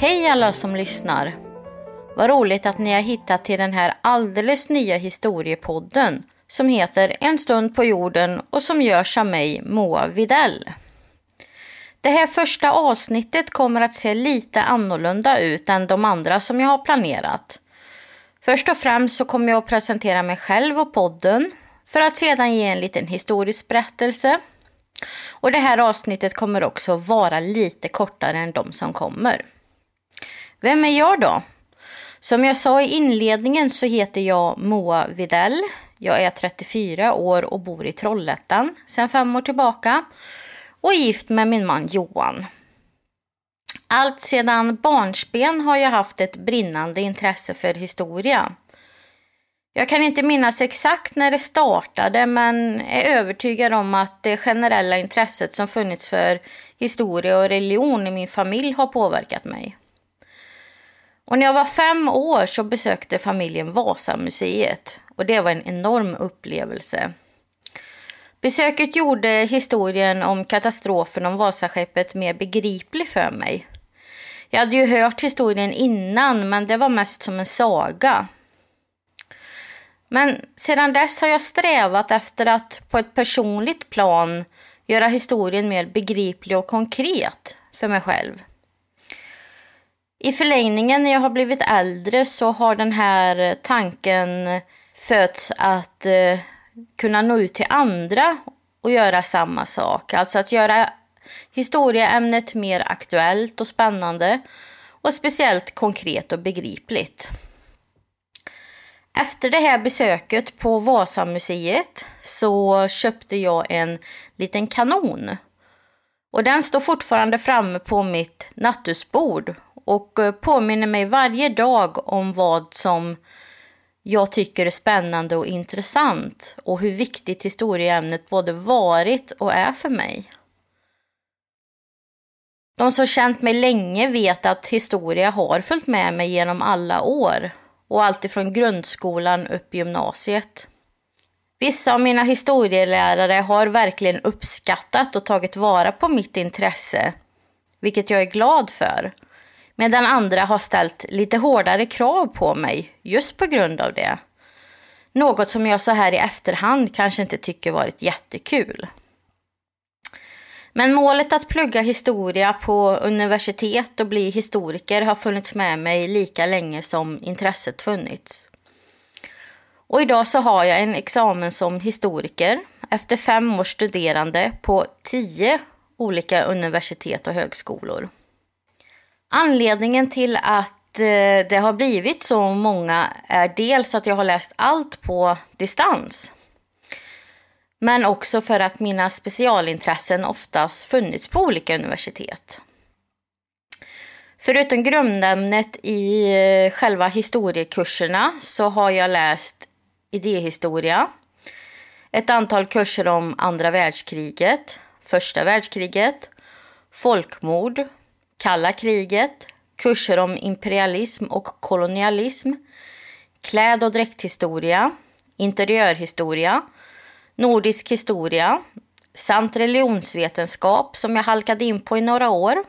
Hej alla som lyssnar! Vad roligt att ni har hittat till den här alldeles nya historiepodden som heter En stund på jorden och som görs av mig, Moa Videll. Det här första avsnittet kommer att se lite annorlunda ut än de andra som jag har planerat. Först och främst så kommer jag att presentera mig själv och podden för att sedan ge en liten historisk berättelse. Och det här avsnittet kommer också vara lite kortare än de som kommer. Vem är jag då? Som jag sa i inledningen så heter jag Moa Videll. Jag är 34 år och bor i Trollhättan sedan fem år tillbaka och är gift med min man Johan. Allt sedan barnsben har jag haft ett brinnande intresse för historia. Jag kan inte minnas exakt när det startade men är övertygad om att det generella intresset som funnits för historia och religion i min familj har påverkat mig. Och när jag var fem år så besökte familjen Vasamuseet och det var en enorm upplevelse. Besöket gjorde historien om katastrofen om Vasaskeppet mer begriplig för mig. Jag hade ju hört historien innan men det var mest som en saga. Men sedan dess har jag strävat efter att på ett personligt plan göra historien mer begriplig och konkret för mig själv. I förlängningen när jag har blivit äldre så har den här tanken fötts att eh, kunna nå ut till andra och göra samma sak. Alltså att göra historieämnet mer aktuellt och spännande och speciellt konkret och begripligt. Efter det här besöket på Vasamuseet så köpte jag en liten kanon. Och den står fortfarande framme på mitt nattduksbord och eh, påminner mig varje dag om vad som jag tycker är spännande och intressant och hur viktigt historieämnet både varit och är för mig. De som känt mig länge vet att historia har följt med mig genom alla år och alltifrån grundskolan upp i gymnasiet. Vissa av mina historielärare har verkligen uppskattat och tagit vara på mitt intresse, vilket jag är glad för. Medan andra har ställt lite hårdare krav på mig just på grund av det. Något som jag så här i efterhand kanske inte tycker varit jättekul. Men målet att plugga historia på universitet och bli historiker har funnits med mig lika länge som intresset funnits. Och idag så har jag en examen som historiker efter fem års studerande på tio olika universitet och högskolor. Anledningen till att eh, det har blivit så många är dels att jag har läst allt på distans. Men också för att mina specialintressen oftast funnits på olika universitet. Förutom grundämnet i eh, själva historiekurserna så har jag läst idéhistoria, ett antal kurser om andra världskriget, första världskriget, folkmord, kalla kriget, kurser om imperialism och kolonialism, kläd och dräkthistoria, interiörhistoria, nordisk historia samt religionsvetenskap som jag halkade in på i några år.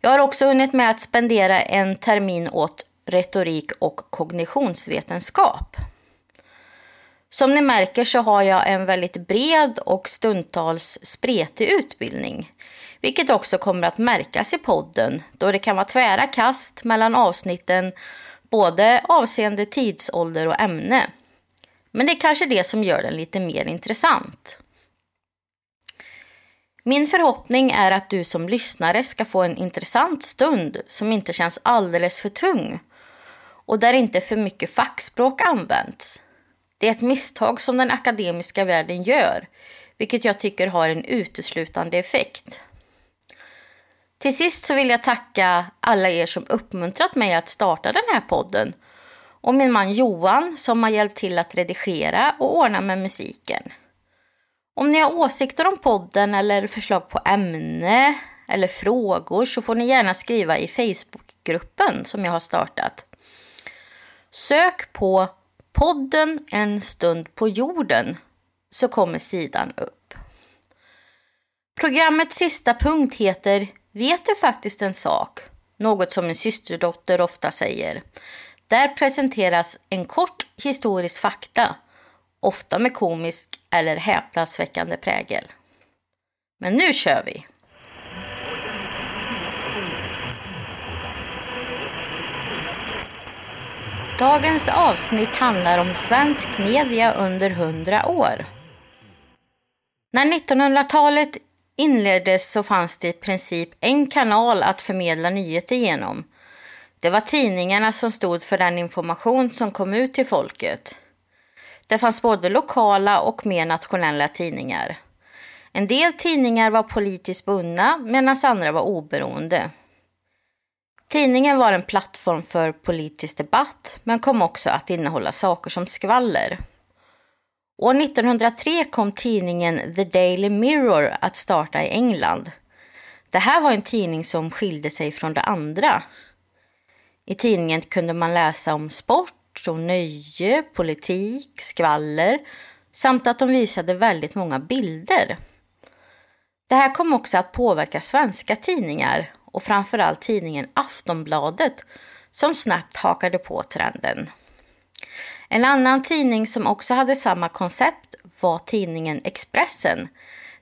Jag har också hunnit med att spendera en termin åt retorik och kognitionsvetenskap. Som ni märker så har jag en väldigt bred och stundtals spretig utbildning. Vilket också kommer att märkas i podden då det kan vara tvära kast mellan avsnitten både avseende tidsålder och ämne. Men det är kanske det som gör den lite mer intressant. Min förhoppning är att du som lyssnare ska få en intressant stund som inte känns alldeles för tung och där inte för mycket fackspråk används. Det är ett misstag som den akademiska världen gör, vilket jag tycker har en uteslutande effekt. Till sist så vill jag tacka alla er som uppmuntrat mig att starta den här podden och min man Johan som har hjälpt till att redigera och ordna med musiken. Om ni har åsikter om podden eller förslag på ämne eller frågor så får ni gärna skriva i Facebookgruppen som jag har startat. Sök på podden En stund på jorden så kommer sidan upp. Programmets sista punkt heter Vet du faktiskt en sak? något som min systerdotter ofta säger. Där presenteras en kort historisk fakta, ofta med komisk eller häpnadsväckande prägel. Men nu kör vi! Dagens avsnitt handlar om svensk media under hundra år. När 1900-talet inleddes så fanns det i princip en kanal att förmedla nyheter genom. Det var tidningarna som stod för den information som kom ut till folket. Det fanns både lokala och mer nationella tidningar. En del tidningar var politiskt bundna medan andra var oberoende. Tidningen var en plattform för politisk debatt men kom också att innehålla saker som skvaller. År 1903 kom tidningen The Daily Mirror att starta i England. Det här var en tidning som skilde sig från de andra. I tidningen kunde man läsa om sport och nöje, politik, skvaller samt att de visade väldigt många bilder. Det här kom också att påverka svenska tidningar och framförallt tidningen Aftonbladet som snabbt hakade på trenden. En annan tidning som också hade samma koncept var tidningen Expressen.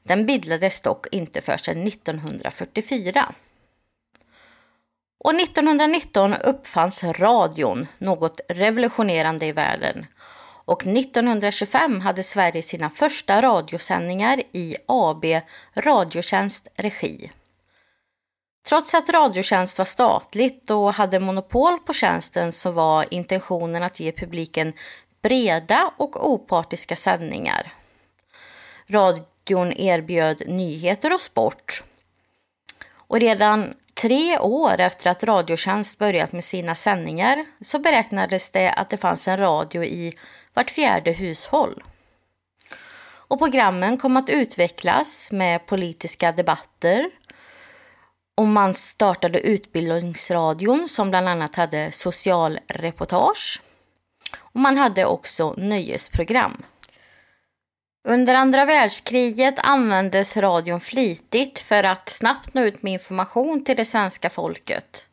Den bildades dock inte förrän 1944. Och 1919 uppfanns radion, något revolutionerande i världen. Och 1925 hade Sverige sina första radiosändningar i AB Radiotjänst regi. Trots att Radiotjänst var statligt och hade monopol på tjänsten så var intentionen att ge publiken breda och opartiska sändningar. Radion erbjöd nyheter och sport. Och redan tre år efter att Radiotjänst börjat med sina sändningar så beräknades det att det fanns en radio i vart fjärde hushåll. Och programmen kom att utvecklas med politiska debatter, och man startade Utbildningsradion som bland annat hade socialreportage. Och man hade också nöjesprogram. Under andra världskriget användes radion flitigt för att snabbt nå ut med information till det svenska folket.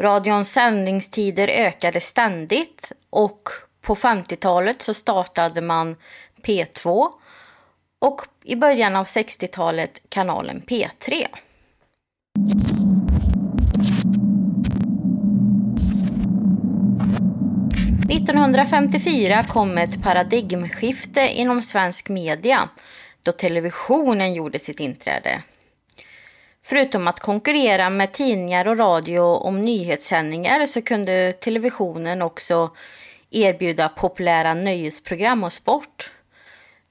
Radions sändningstider ökade ständigt och på 50-talet så startade man P2 och i början av 60-talet kanalen P3. –1954 kom ett paradigmskifte inom svensk media då televisionen gjorde sitt inträde. Förutom att konkurrera med tidningar och radio om nyhetssändningar så kunde televisionen också erbjuda populära nöjesprogram och sport.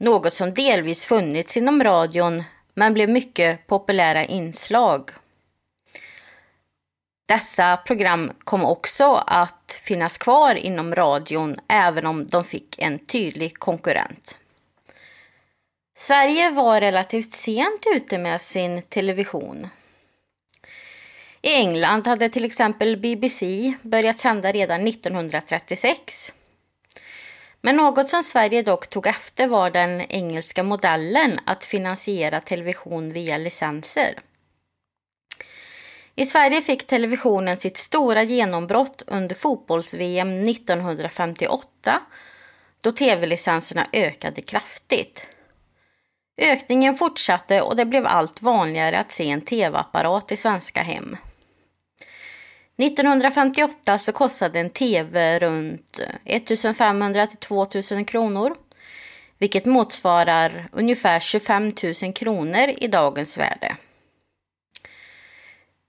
Något som delvis funnits inom radion men blev mycket populära inslag. Dessa program kom också att finnas kvar inom radion även om de fick en tydlig konkurrent. Sverige var relativt sent ute med sin television. I England hade till exempel BBC börjat sända redan 1936. Men något som Sverige dock tog efter var den engelska modellen att finansiera television via licenser. I Sverige fick televisionen sitt stora genombrott under fotbolls-VM 1958 då tv-licenserna ökade kraftigt. Ökningen fortsatte och det blev allt vanligare att se en tv-apparat i svenska hem. 1958 så kostade en tv runt 1500 till 2000 kronor, vilket motsvarar ungefär 25 000 kronor i dagens värde.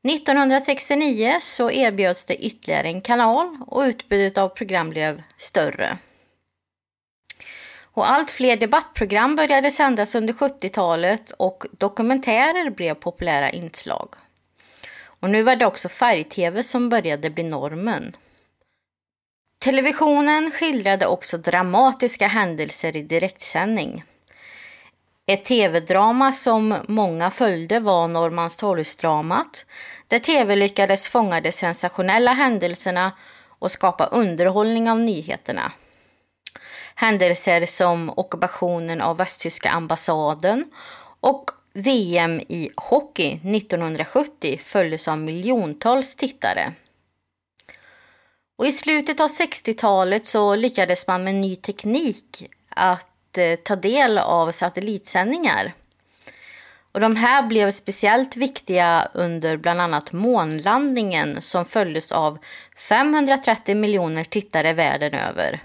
1969 så erbjöds det ytterligare en kanal och utbudet av program blev större. Och allt fler debattprogram började sändas under 70-talet och dokumentärer blev populära inslag. Och nu var det också färg-tv som började bli normen. Televisionen skildrade också dramatiska händelser i direktsändning. Ett tv-drama som många följde var Norrmalmstorgsdramat där tv lyckades fånga de sensationella händelserna och skapa underhållning av nyheterna. Händelser som ockupationen av västtyska ambassaden och VM i hockey 1970 följdes av miljontals tittare. Och I slutet av 60-talet så lyckades man med ny teknik att eh, ta del av satellitsändningar. Och de här blev speciellt viktiga under bland annat månlandningen som följdes av 530 miljoner tittare världen över.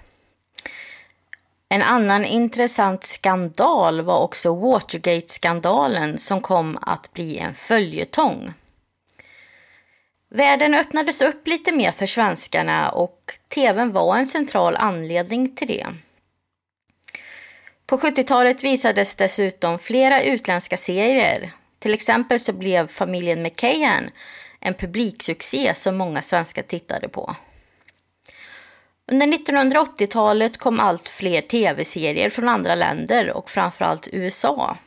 En annan intressant skandal var också Watergate-skandalen som kom att bli en följetong. Världen öppnades upp lite mer för svenskarna och tvn var en central anledning till det. På 70-talet visades dessutom flera utländska serier. Till exempel så blev familjen McKayan en publiksuccé som många svenskar tittade på. Under 1980-talet kom allt fler tv-serier från andra länder och framförallt USA.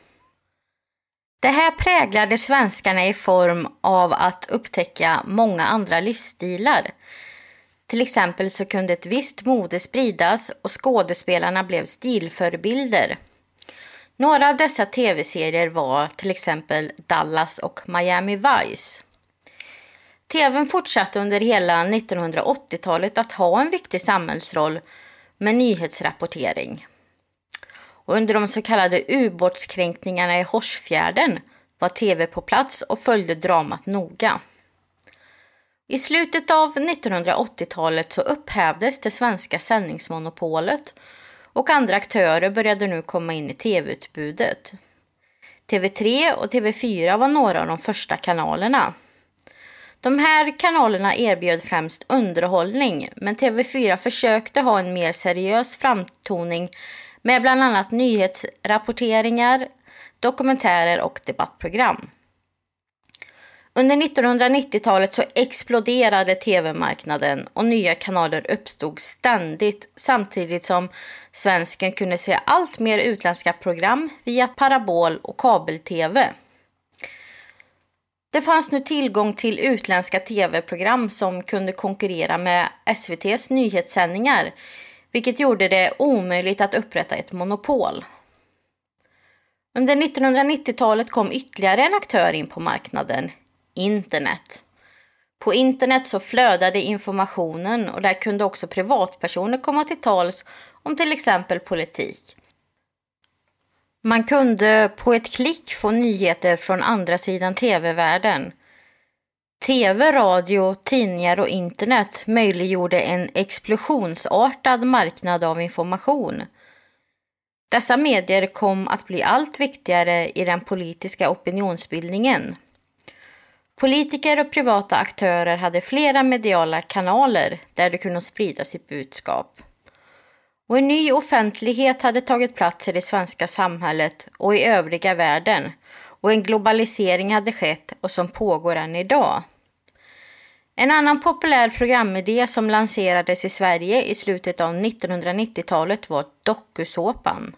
Det här präglade svenskarna i form av att upptäcka många andra livsstilar. Till exempel så kunde ett visst mode spridas och skådespelarna blev stilförebilder. Några av dessa tv-serier var till exempel Dallas och Miami Vice. TVn fortsatte under hela 1980-talet att ha en viktig samhällsroll med nyhetsrapportering. Och under de så kallade ubåtskränkningarna i Horsfjärden var tv på plats och följde dramat noga. I slutet av 1980-talet så upphävdes det svenska sändningsmonopolet och andra aktörer började nu komma in i tv-utbudet. TV3 och TV4 var några av de första kanalerna. De här kanalerna erbjöd främst underhållning men TV4 försökte ha en mer seriös framtoning med bland annat nyhetsrapporteringar, dokumentärer och debattprogram. Under 1990-talet så exploderade tv-marknaden och nya kanaler uppstod ständigt samtidigt som svensken kunde se allt mer utländska program via parabol och kabel-tv. Det fanns nu tillgång till utländska tv-program som kunde konkurrera med SVTs nyhetssändningar vilket gjorde det omöjligt att upprätta ett monopol. Under 1990-talet kom ytterligare en aktör in på marknaden, internet. På internet så flödade informationen och där kunde också privatpersoner komma till tals om till exempel politik. Man kunde på ett klick få nyheter från andra sidan tv-världen. Tv, radio, tidningar och internet möjliggjorde en explosionsartad marknad av information. Dessa medier kom att bli allt viktigare i den politiska opinionsbildningen. Politiker och privata aktörer hade flera mediala kanaler där de kunde sprida sitt budskap. Och en ny offentlighet hade tagit plats i det svenska samhället och i övriga världen och en globalisering hade skett och som pågår än idag. En annan populär programidé som lanserades i Sverige i slutet av 1990-talet var dokusåpan.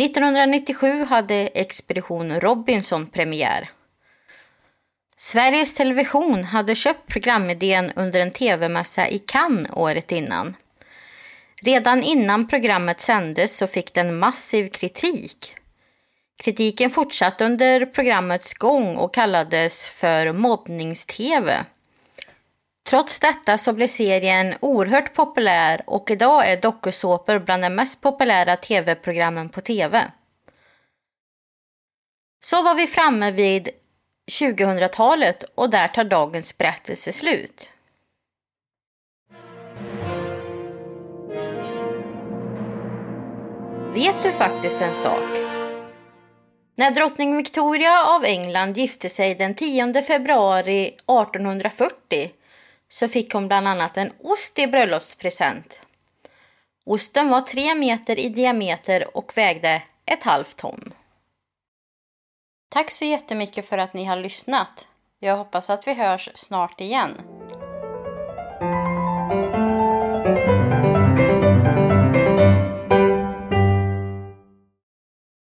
1997 hade Expedition Robinson premiär. Sveriges Television hade köpt programidén under en tv-mässa i Cannes året innan. Redan innan programmet sändes så fick den massiv kritik. Kritiken fortsatte under programmets gång och kallades för mobbnings-tv. Trots detta så blev serien oerhört populär och idag är dokusåpor bland de mest populära tv-programmen på tv. Så var vi framme vid 2000-talet och där tar dagens berättelse slut. Vet du faktiskt en sak? När drottning Victoria av England gifte sig den 10 februari 1840 så fick hon bland annat en ost i bröllopspresent. Osten var tre meter i diameter och vägde ett halvt ton. Tack så jättemycket för att ni har lyssnat. Jag hoppas att vi hörs snart igen.